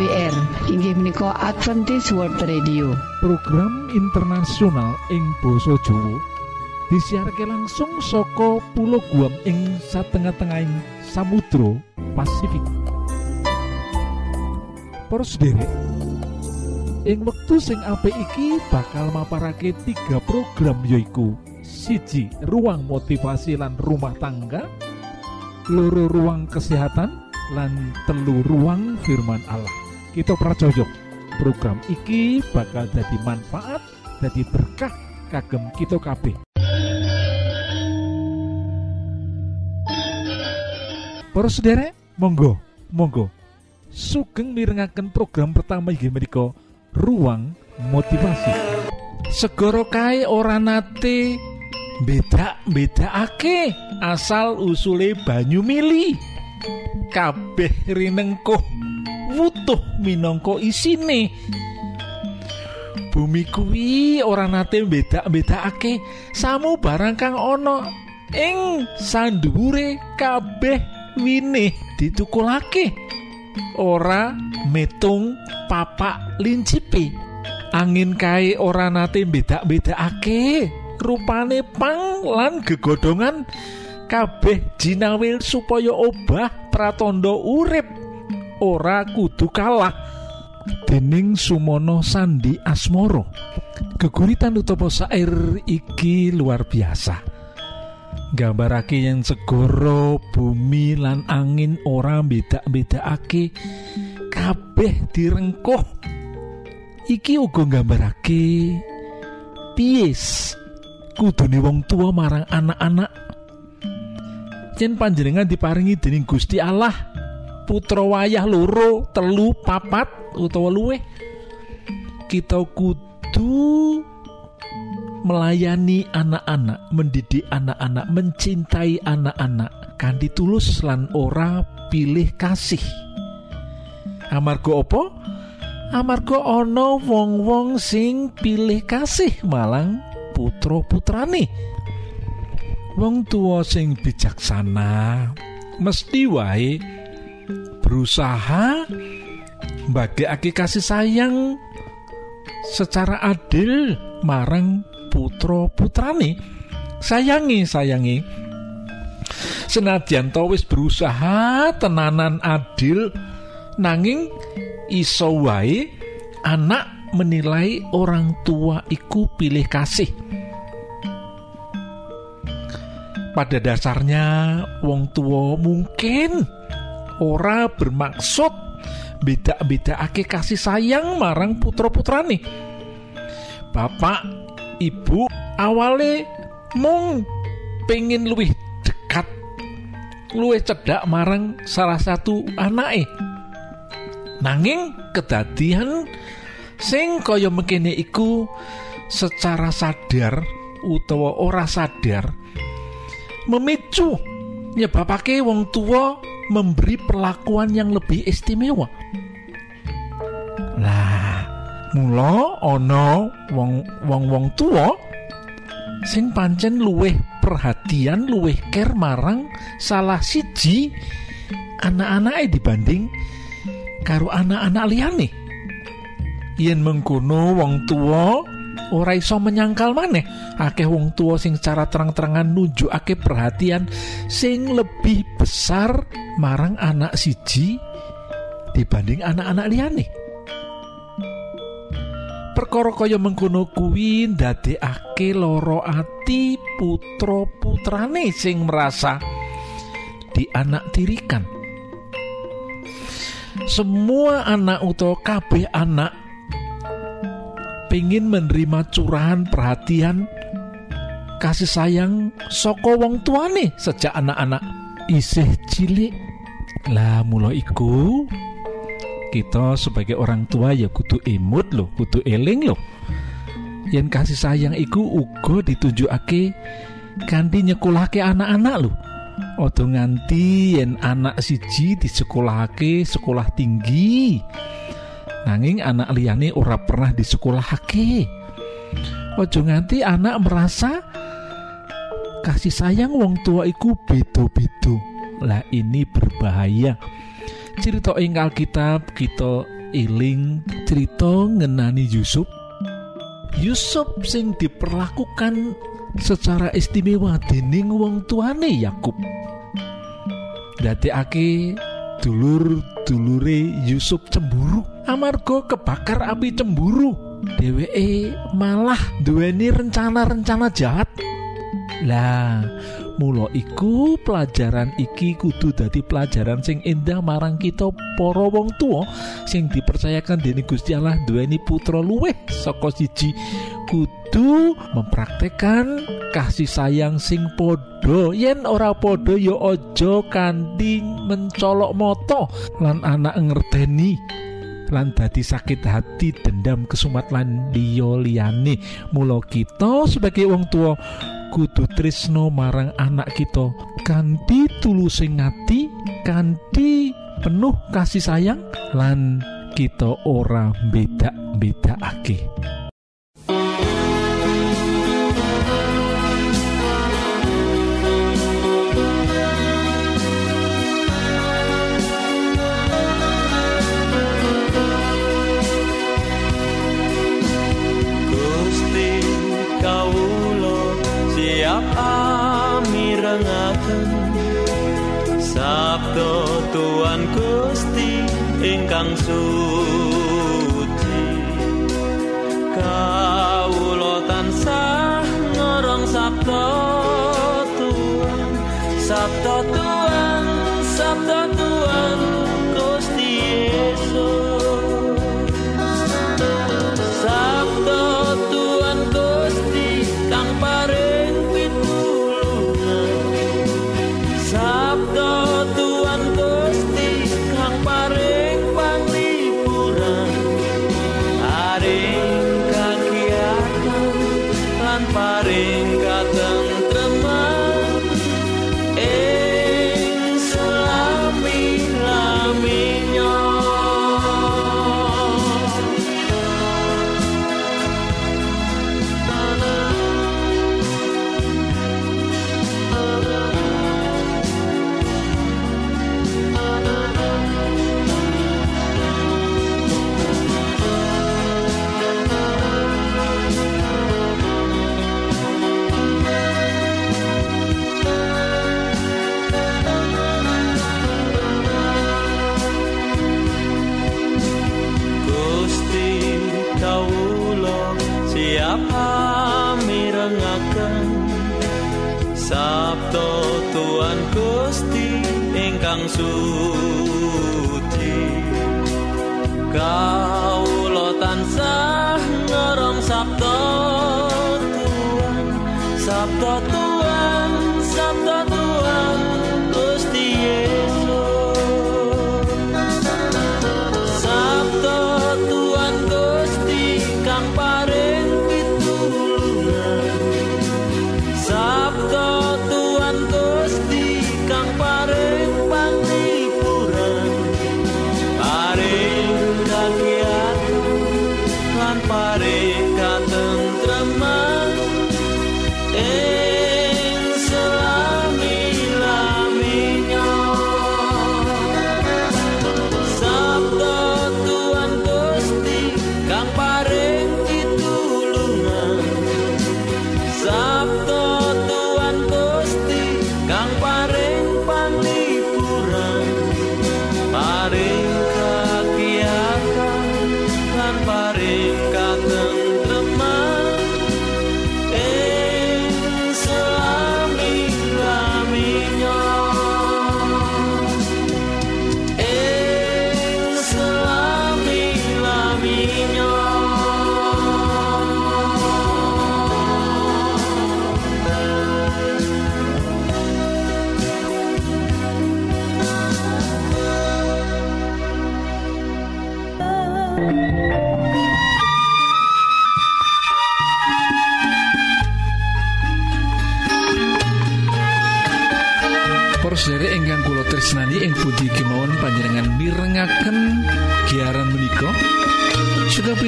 AWR inggih menika Adventist World Radio. Program internasional ing Boso Jowo disiharke langsung soko pulau Guam ing satengah-tengahing Samudro Pasifik. Derek ing wektu sing apik iki bakal maparake tiga program yoiku siji ruang motivasi lan rumah tangga loro ruang kesehatan lan telu ruang firman Allah kita pracojok program iki bakal jadi manfaat jadi berkah kagem kita kabeh. Para monggo monggo. Sugeng mirengaken program pertama inggih menika ruang motivasi. Segoro kae ora nate beda beda ake asal usule banyu mili kabeh rinengkuh wutuh minangka isine. Bumi kuwi ora nate beda-bedakake samu barang kang ana ing sandhuwure kabeh winih ditukulake. Ora metung papak lincipi. Angin kae ora nate beda-bedakake rupane pang lan gegodongan kabeh jinawil supaya obah pratandha urip ora kudu kalah. Dening sumono sandi asmoro. Geguritan utawa sair iki luar biasa. Gambarake yang segoro bumi lan angin ora beda-bedakake kabeh direngkuh. Iki uga gambarake pies kudune wong tua marang anak-anak. Yen panjenengan diparingi dening Gusti Allah putra wayah loro telu papat utawa luwe kita kudu melayani anak-anak mendidik anak-anak mencintai anak-anak. Kan ditulus lan ora pilih kasih. Amarga apa? Amarga ana wong-wong sing pilih kasih malang putra putrane wong tua sing bijaksana mesti wae berusaha mbagekake kasih sayang secara adil marang putra putrane. Sayangi sayangi. Senadyan to wis berusaha tenanan adil nanging iso wae anak menilai orang tua iku pilih kasih. Pada dasarnya wong tua mungkin ora bermaksud beda-beda ake kasih sayang marang putra-putrane. Bapak Ibu awale mung pengen luwih dekat luwih cedak marang salah satu anake. Nanging kedadian sing kaya mekene iku secara sadar utawa ora sadar memicu nyebabake wong tua memberi perlakuan yang lebih istimewa. Lah mula ana wong wong wong tua sing pancen luweh perhatian luweh care marang salah siji anak-anake dibanding karo anak-anak liyane. Yen mengkono wong tua ora iso menyangkal maneh. Akeh wong tua sing secara terang-terangan nunjukake perhatian sing lebih besar marang anak siji dibanding anak-anak liyane. Perkara kaya mengkono kuwi ndadekake loro ati putra putrane sing merasa dianak tirikan semua anak utawa kabeh anak pengen menerima curahan perhatian kasih sayang soko wong tuane sejak anak-anak. Isih cilik. Lah mula iku kita sebagai orang tua ya kudu imut loh kudu eling loh yang kasih sayang iku uga ditunjukake ganti nyekolahke anak-anak loh Odo nganti yen anak siji disekolahake sekolah tinggi nanging anak liyane ora pernah disekolahake ojo nganti anak merasa kasih sayang wong tua iku bedo-bedo lah ini berbahaya. Cerita ing Alkitab kita iling cerita ngenani Yusuf. Yusuf sing diperlakukan secara istimewa dening wong tuane Yakub. Dadekake dulur-dulure Yusuf cemburu amarga kebakar api cemburu. Dheweke malah duweni rencana-rencana jahat. Lah mula iku pelajaran iki kudu dadi pelajaran sing indah marang kita para wong tua sing dipercayakan dening Gusti Allah duweni putra luweh saka siji. Kudu mempraktekkan kasih sayang sing padha. Yen ora padha ya aja kanthi mencolok moto lan anak ngerteni lan dadi sakit hati dendam kesumat lan liya liyane. Mula kita sebagai wong tua kudu trisno marang anak kita. Kanthi tulusing ngati kanthi penuh kasih sayang lan kita ora beda-bedakake 相思。todo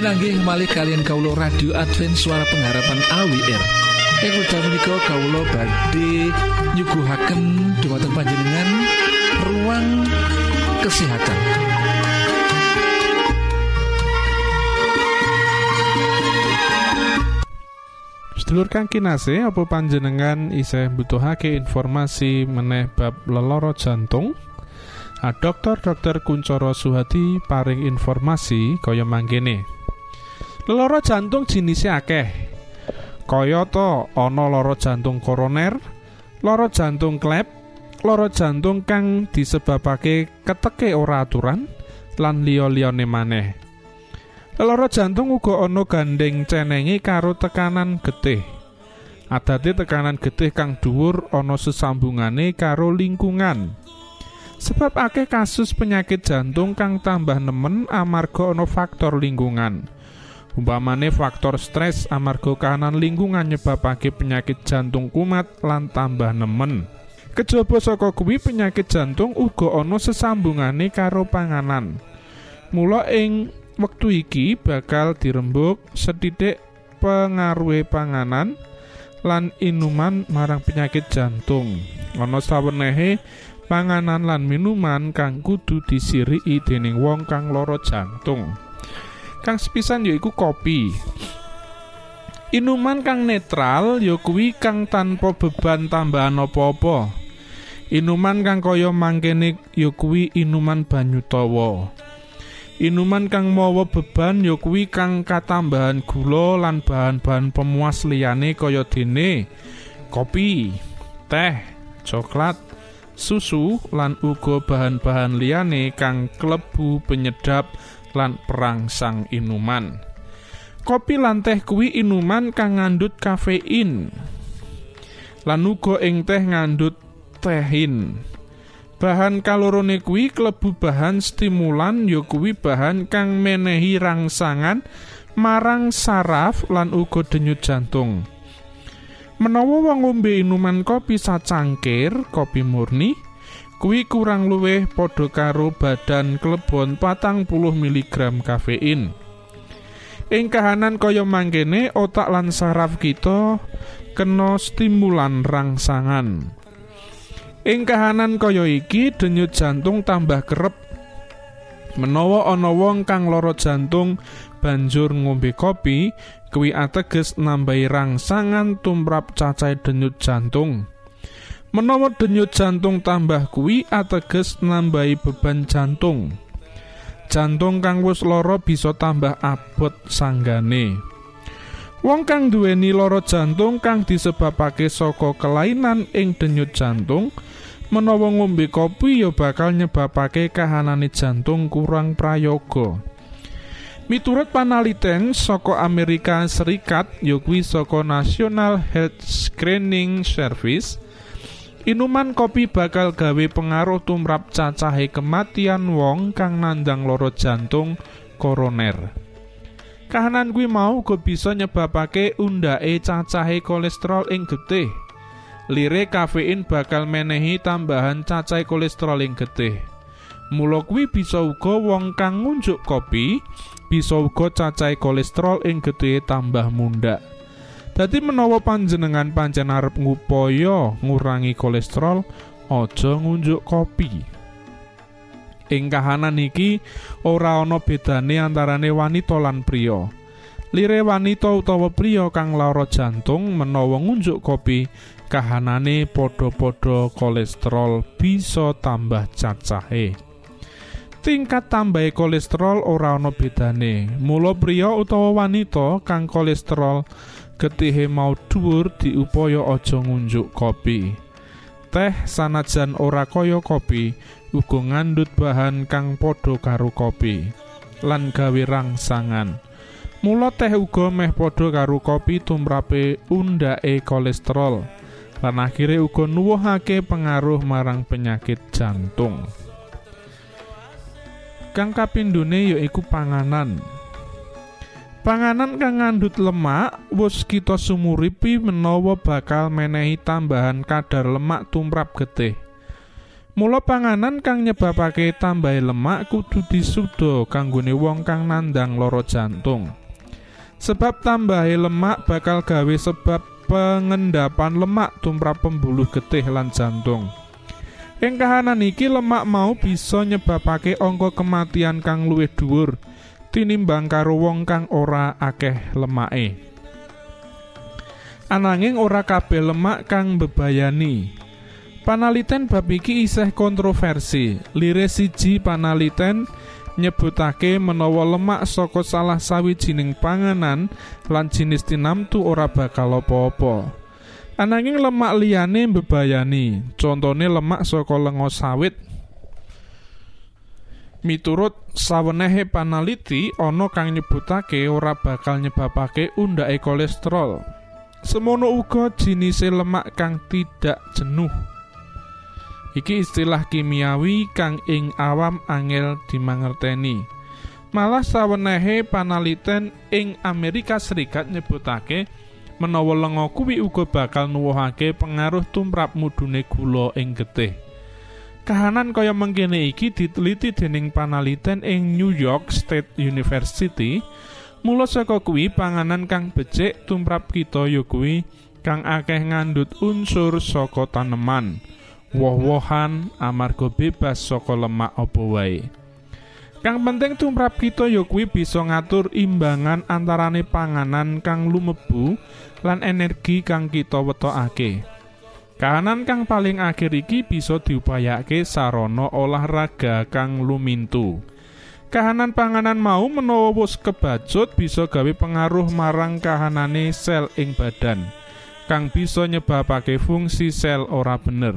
langgih malih kalian Kaulo radio Advent suara pengharapan AWR yang udah menikah Kaulo badhe nyuguhaken dumateng panjenengan ruang kesehatan. Sedulur kang kinase apa panjenengan isih butuhake informasi meneh bab leloro jantung? Nah, dokter-dokter Kuncoro Suhati paring informasi kaya manggene. Leloro jantung jinisnya akeh. Kaya to ana loro jantung koroner, loro jantung klep, loro jantung kang disebabake keteke ora aturan lan liya-liyane maneh. Leloro jantung uga ana gandeng cenengi karo tekanan getih. Adate tekanan getih kang dhuwur ana sesambungane karo lingkungan. Sebab akeh kasus penyakit jantung kang tambah nemen amarga ana faktor lingkungan. Umpamane faktor stres amarga kahanan lingkungan nyebabake penyakit jantung kumat lan tambah nemen. Kejaba saka kuwi penyakit jantung uga ana sesambungane karo panganan. Mula ing wektu iki bakal dirembuk sethithik pengaruhe panganan lan inuman marang penyakit jantung. Ana sawenehe panganan lan minuman kang kudu disiriki dening wong kang lara jantung. Kang sepisan yaiku kopi. Inuman kang netral ya kuwi kang tanpa beban tambahan apa-apa. Inuman kang kaya mangkene ya kuwi inuman banyu tawa. Inuman kang mawa beban ya kuwi kang katambahan gula lan bahan-bahan pemuas liyane kaya dene kopi, teh, coklat, susu lan uga bahan-bahan liyane kang klebu penyedap lan perangsang inuman. Kopi lan teh kuwi inuman kang ngandhut kafein. Lan uga ing teh ngandhut tehin. Bahan kalorone kuwi klebu bahan stimulan ya kuwi bahan kang menehi rangsangan marang saraf lan uga denyut jantung. Menawa wong ngombe inuman kopi sacangkir, kopi murni, kuwi kurang luwih padha karo badan klebon patang puluh miligram kafein. Ing kahanan kaya mangkene otak lan saraf kita kena stimulan rangsangan. Ing kahanan kaya iki denyut jantung tambah kerep. Menawa ana wong kang lara jantung banjur ngombe kopi, kuwi ateges nambahi rangsangan tumrap cacai denyut jantung. Menawa denyut jantung tambah kuwi ateges nambahi beban jantung. Jantung kang wis lara bisa tambah abot sanggane. Wong kang duweni lara jantung kang disebabake saka kelainan ing denyut jantung, menawa ngombe kopi ya bakal nyebabake kahanane jantung kurang prayoga. Miturut panaliten saka Amerika Serikat ya kuwi saka National Health Screening Service, inuman kopi bakal gawe pengaruh tumrap cacahe kematian wong kang nandang lara jantung koroner. Kahanan kuwi mau uga bisa nyebabake undhake cacahe kolesterol ing getih. Lire kafein bakal menehi tambahan cacai kolesterol ing getih. Mula kuwi bisa uga wong kang ngunjuk kopi bisa uga cacai kolesterol ing getih tambah mundhak. Dadi menawa panjenengan pancen arep ngupaya ngurangi kolesterol, aja ngunjuk kopi. Ing kahanan iki ora ana bedane antarane wanita lan priya. Lire wanita utawa priya kang lara jantung menawa ngunjuk kopi, kahanane padha-padha kolesterol bisa tambah cacahe. Tingkat tambahe kolesterol ora ana bedane. Mula priya utawa wanita kang kolesterol getihe mau dhuwur diupaya aja ngunjuk kopi. Teh sanajan ora kaya kopi, uga ngandhut bahan kang padha karo kopi lan gawe rangsangan. Mula teh uga meh padha karo kopi tumrape undhake kolesterol lan akhire uga nuwuhake pengaruh marang penyakit jantung. Kang kapindhone yaiku panganan. Panganan kang ngandhut lemak wus kita sumuripi menawa bakal menehi tambahan kadar lemak tumrap getih. Mula panganan kang nyebabake tambahe lemak kudu disuda kanggone wong kang nandang lara jantung. Sebab tambahe lemak bakal gawe sebab pengendapan lemak tumrap pembuluh getih lan jantung. Ing kahanan iki lemak mau bisa nyebabake angka kematian kang luwih dhuwur tinimbang karo wong kang ora akeh lemake. Ananging ora kabeh lemak kang bebayani. Panaliten bab iki isih kontroversi. Lire siji panaliten nyebutake menawa lemak saka salah sawijining panganan lan jinis tinamtu ora bakal apa-apa. Ananging lemak liyane bebayani, contone lemak saka lenga sawit. Miturut sawenehe panaliti ana kang nyebutake ora bakal nyebabake undhake kolesterol. Semono uga jinise lemak kang tidak jenuh. Iki istilah kimiawi kang ing awam angel dimangerteni. Malah sawenehe panaliten ing Amerika Serikat nyebutake menawa lenga kuwi uga bakal nuwuhake pengaruh tumrap mudune gula ing getih. Kahanan kaya mengkene iki diteliti dening panaliten ing New York State University. Mula saka kuwi panganan kang becik tumrap kita ya kuwi kang akeh ngandut unsur saka taneman. woh-wohan amarga bebas saka lemak apa wae. Kang penting tumrap kita ya kuwi bisa ngatur imbangan antarane panganan kang lumebu lan energi kang kita wetokake. Kahanan kang paling akhir iki bisa diupayake sarana olahraga kang lumintu. Kahanan panganan mau menawa wis kebacut bisa gawe pengaruh marang kahanane sel ing badan kang bisa nyebabake fungsi sel ora bener.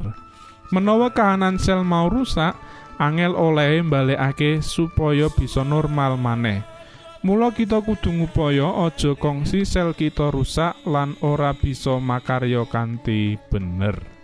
Menawa kahanan sel mau rusak, angel olehe mbalekake supaya bisa normal maneh. Mula kita kudu ngupaya aja kongsi sel kita rusak lan ora bisa makarya kanthi bener.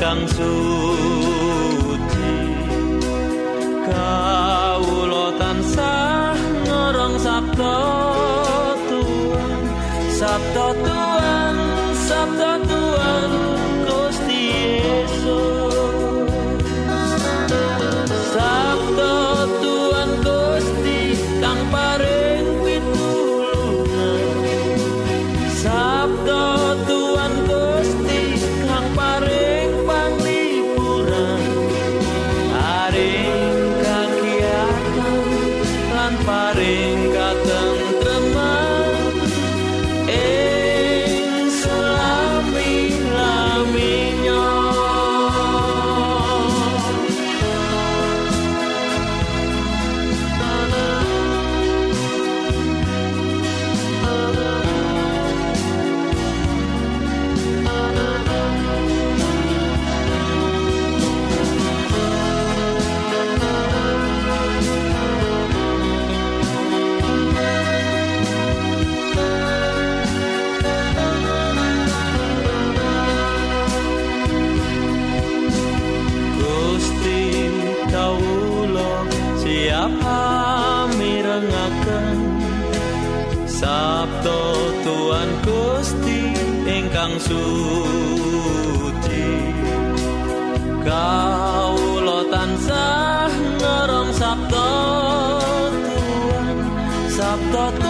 共事 tanto.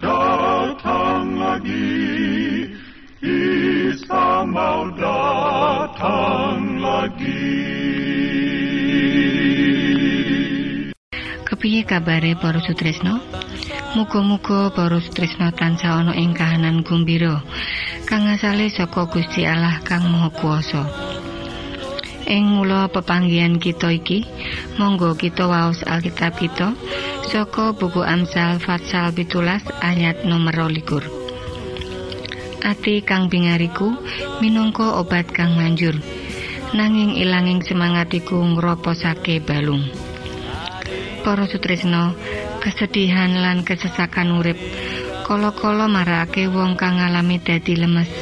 datang lagi, Isa mau datang lagi. Kepiye kabare para sutresno? Muga-muga para sutresno tansah ana ing kahanan gumbira kang asale saka Gusti Allah kang Maha Kuwasa. Ing mula pepanggihan kita iki, monggo kita waos Alkitab kita saka buku Amsal Fatsal 17 ayat nomor 21. Ati kang bingariku minangka obat kang manjur. Nanging ilanging semangatiku ngroposake balung. Para sutresno, kesedihan lan kesesakan urip kala-kala marakake wong kang ngalami dadi lemes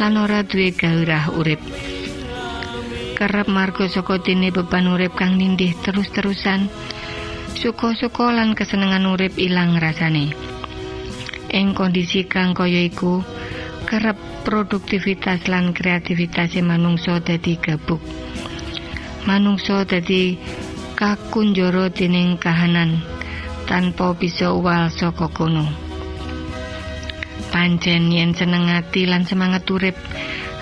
lan ora duwe gairah urip. Kerep marga saka beban urip kang nindih terus-terusan. Suka-suka lan kesenengan urip ilang rasane. Ing kondisi kang kaya iku, kerep produktivitas lan kreativitas manungsa dadi gabuk. Manungsa dadi kakunjara dening kahanan tanpa bisa uwal saka kono. Pancen yen seneng ati lan semangat urip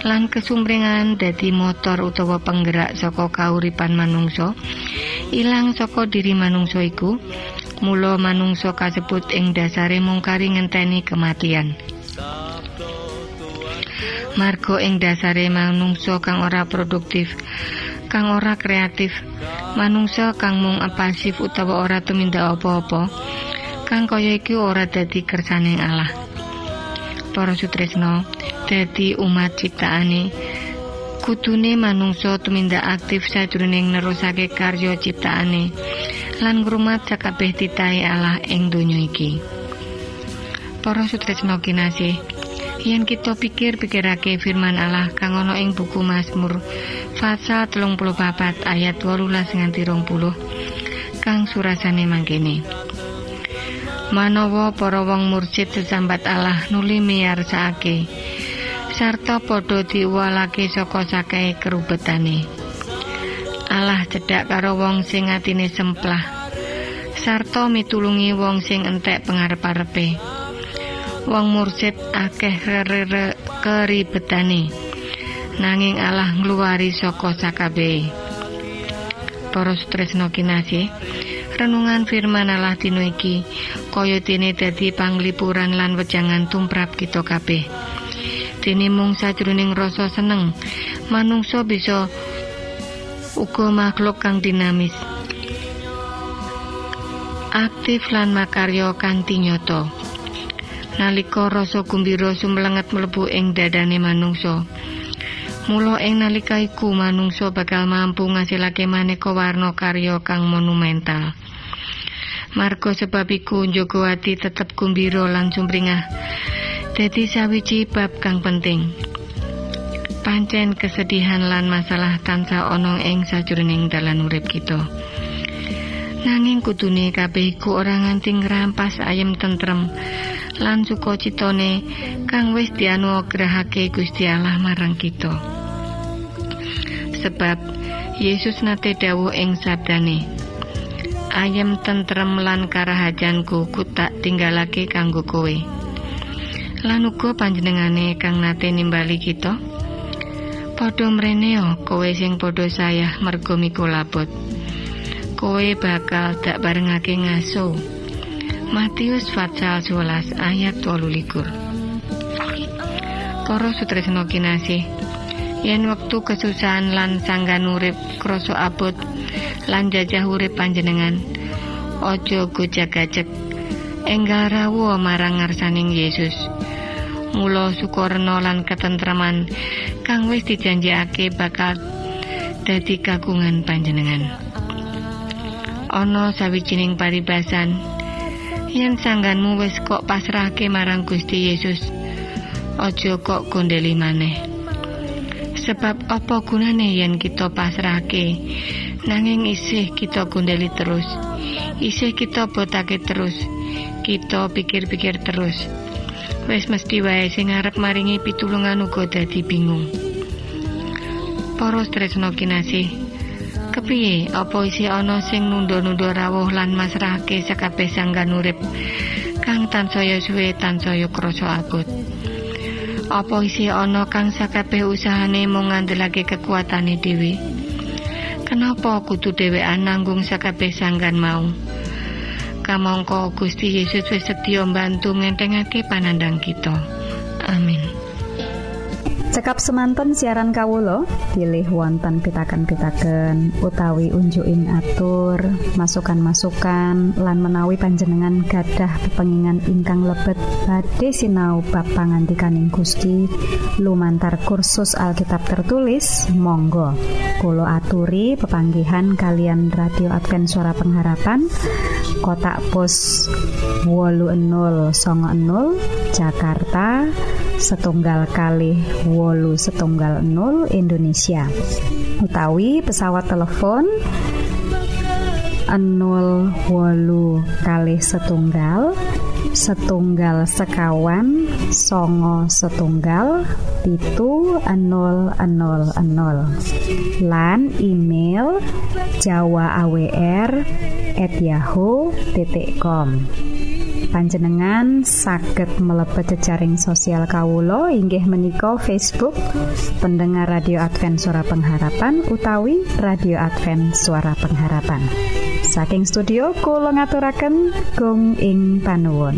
lan kesumringan dadi motor utawa penggerak saka kauripan manungsa ilang saka diri manungsa iku mula manungsa kasebut ing dasare mungkari ngenteni kematian. Margo ing dasare manungsa kang ora produktif kang ora kreatif manungsa kang mung pasif utawa ora tumindak apa-apa kang kaya iki ora dadi kersane Allah. Para sutresno dadi umat ciptaane kudune manungsa tumindak aktif sajroning nerusake karya ciptaane. Lan ngrumat sakabeh titahe Allah ing donya iki. Para sutresno kinasih yen kita pikir-pikirake firman Allah kang ana ing buku Mazmur pasal 34 ayat 18 nganti 20 kang surasane mangkene. Manawa para wong mursid sesambat Allah nuli miyarsake sarta padha diuwalake saka sakehe kerubetane. Allah cedhak karo wong sing atine semplah. Sarta mitulungi wong sing entek pangarep-arepe wong mursid akeh rere keribetane. Nanging Allah ngluwari saka sakabehe para stresno kinasih renungan firman Allah dina iki kaya dene dadi panglipuran lan wejangan tumrap kita kabeh dene mung sajroning rasa seneng. Manungsa bisa uga makhluk kang dinamis. Aktif lan makarya kanthi nyata. Nalika rasa gumbira sumlenget mlebu ing dadane manungsa. Mula ing nalika iku manungsa bakal mampu ngasilake maneka warna karya kang monumental. Marga sebab iku njaga ati tetep gumbira lan sumringah dadi sawiji bab kang penting. Pancen kesedihan lan masalah tansah ana ing sajroning dalan urip kita. Nanging kudune kabeh iku ora nganti ngrampas ayem tentrem lan sukacitane kang wis dianugrahake Gusti Allah marang kita. Sebab Yesus nate dawuh ing sabdane ayem tentrem lan karahajanku ku tak tinggalake kanggo kowe lan uga panjenengane kang nate nimbali kita padha mreneo kowe sing padha sayah mergo miku labot kowe bakal dak barengake ngaso Matius pasal 11 ayat 12 Para sutresno kinasih yen wektu kesusahan lan sanggan urip krasa abot lan jajah urip panjenengan Ojo gojag-gajeg. Enggal rawuh marang ngarsaning Yesus. Mula sukorno lan ketentreman kang wis dijanjekake bakal dadi kagungan panjenengan. Ana sawijining paribasan yen sangganmu wis kok pasrahke marang Gusti Yesus. Ojo kok gondeli maneh. Sebab apa gunane yen kita pasrahke nanging isih kita gondeli terus. Isih kita botake terus. Kita pikir-pikir terus. Wis mesti wae sing arep maringi pitulungan uga dadi bingung. Para tresno kinasih, kepiye apa isih ana sing nunda-nunda rawuh lan masrahake sakabeh sanggan urip kang tansaya suwe tansaya krasa abot. Apa isih ana kang sakabeh usahane mung ngandelake kekuatane dhewe? Kenapa kudu dhewean nanggung sakabeh sanggan mau? Kamangka Gusti Yesus wis sedya mbantu ngentengake panandang kita. Amin. Cekap semanten siaran Kawulo pilih wonten pitaken-pitaken utawi unjuin atur masukan-masukan lan menawi panjenengan gadah pepengingan ingkang lebet badhe sinau bab pangantikaning Gusti lumantar kursus Alkitab tertulis Monggo Kulo aturi pepanggihan kalian radio Advent suara pengharapan kotak pos wolu 00 Jakarta setunggal kali wolu setunggal 0 Indonesia. Utawi pesawat telepon 0 wolu kali setunggal setunggal sekawan songo setunggal pitu 000 lan email jawa awr at yahoo.com panjenengan saged mlebet jejaring sosial Kawulo inggih menika Facebook pendengar radio Advent suara pengharapan utawi radio Advent suara pengharapan saking studio kula ngaturaken gong ing panuwun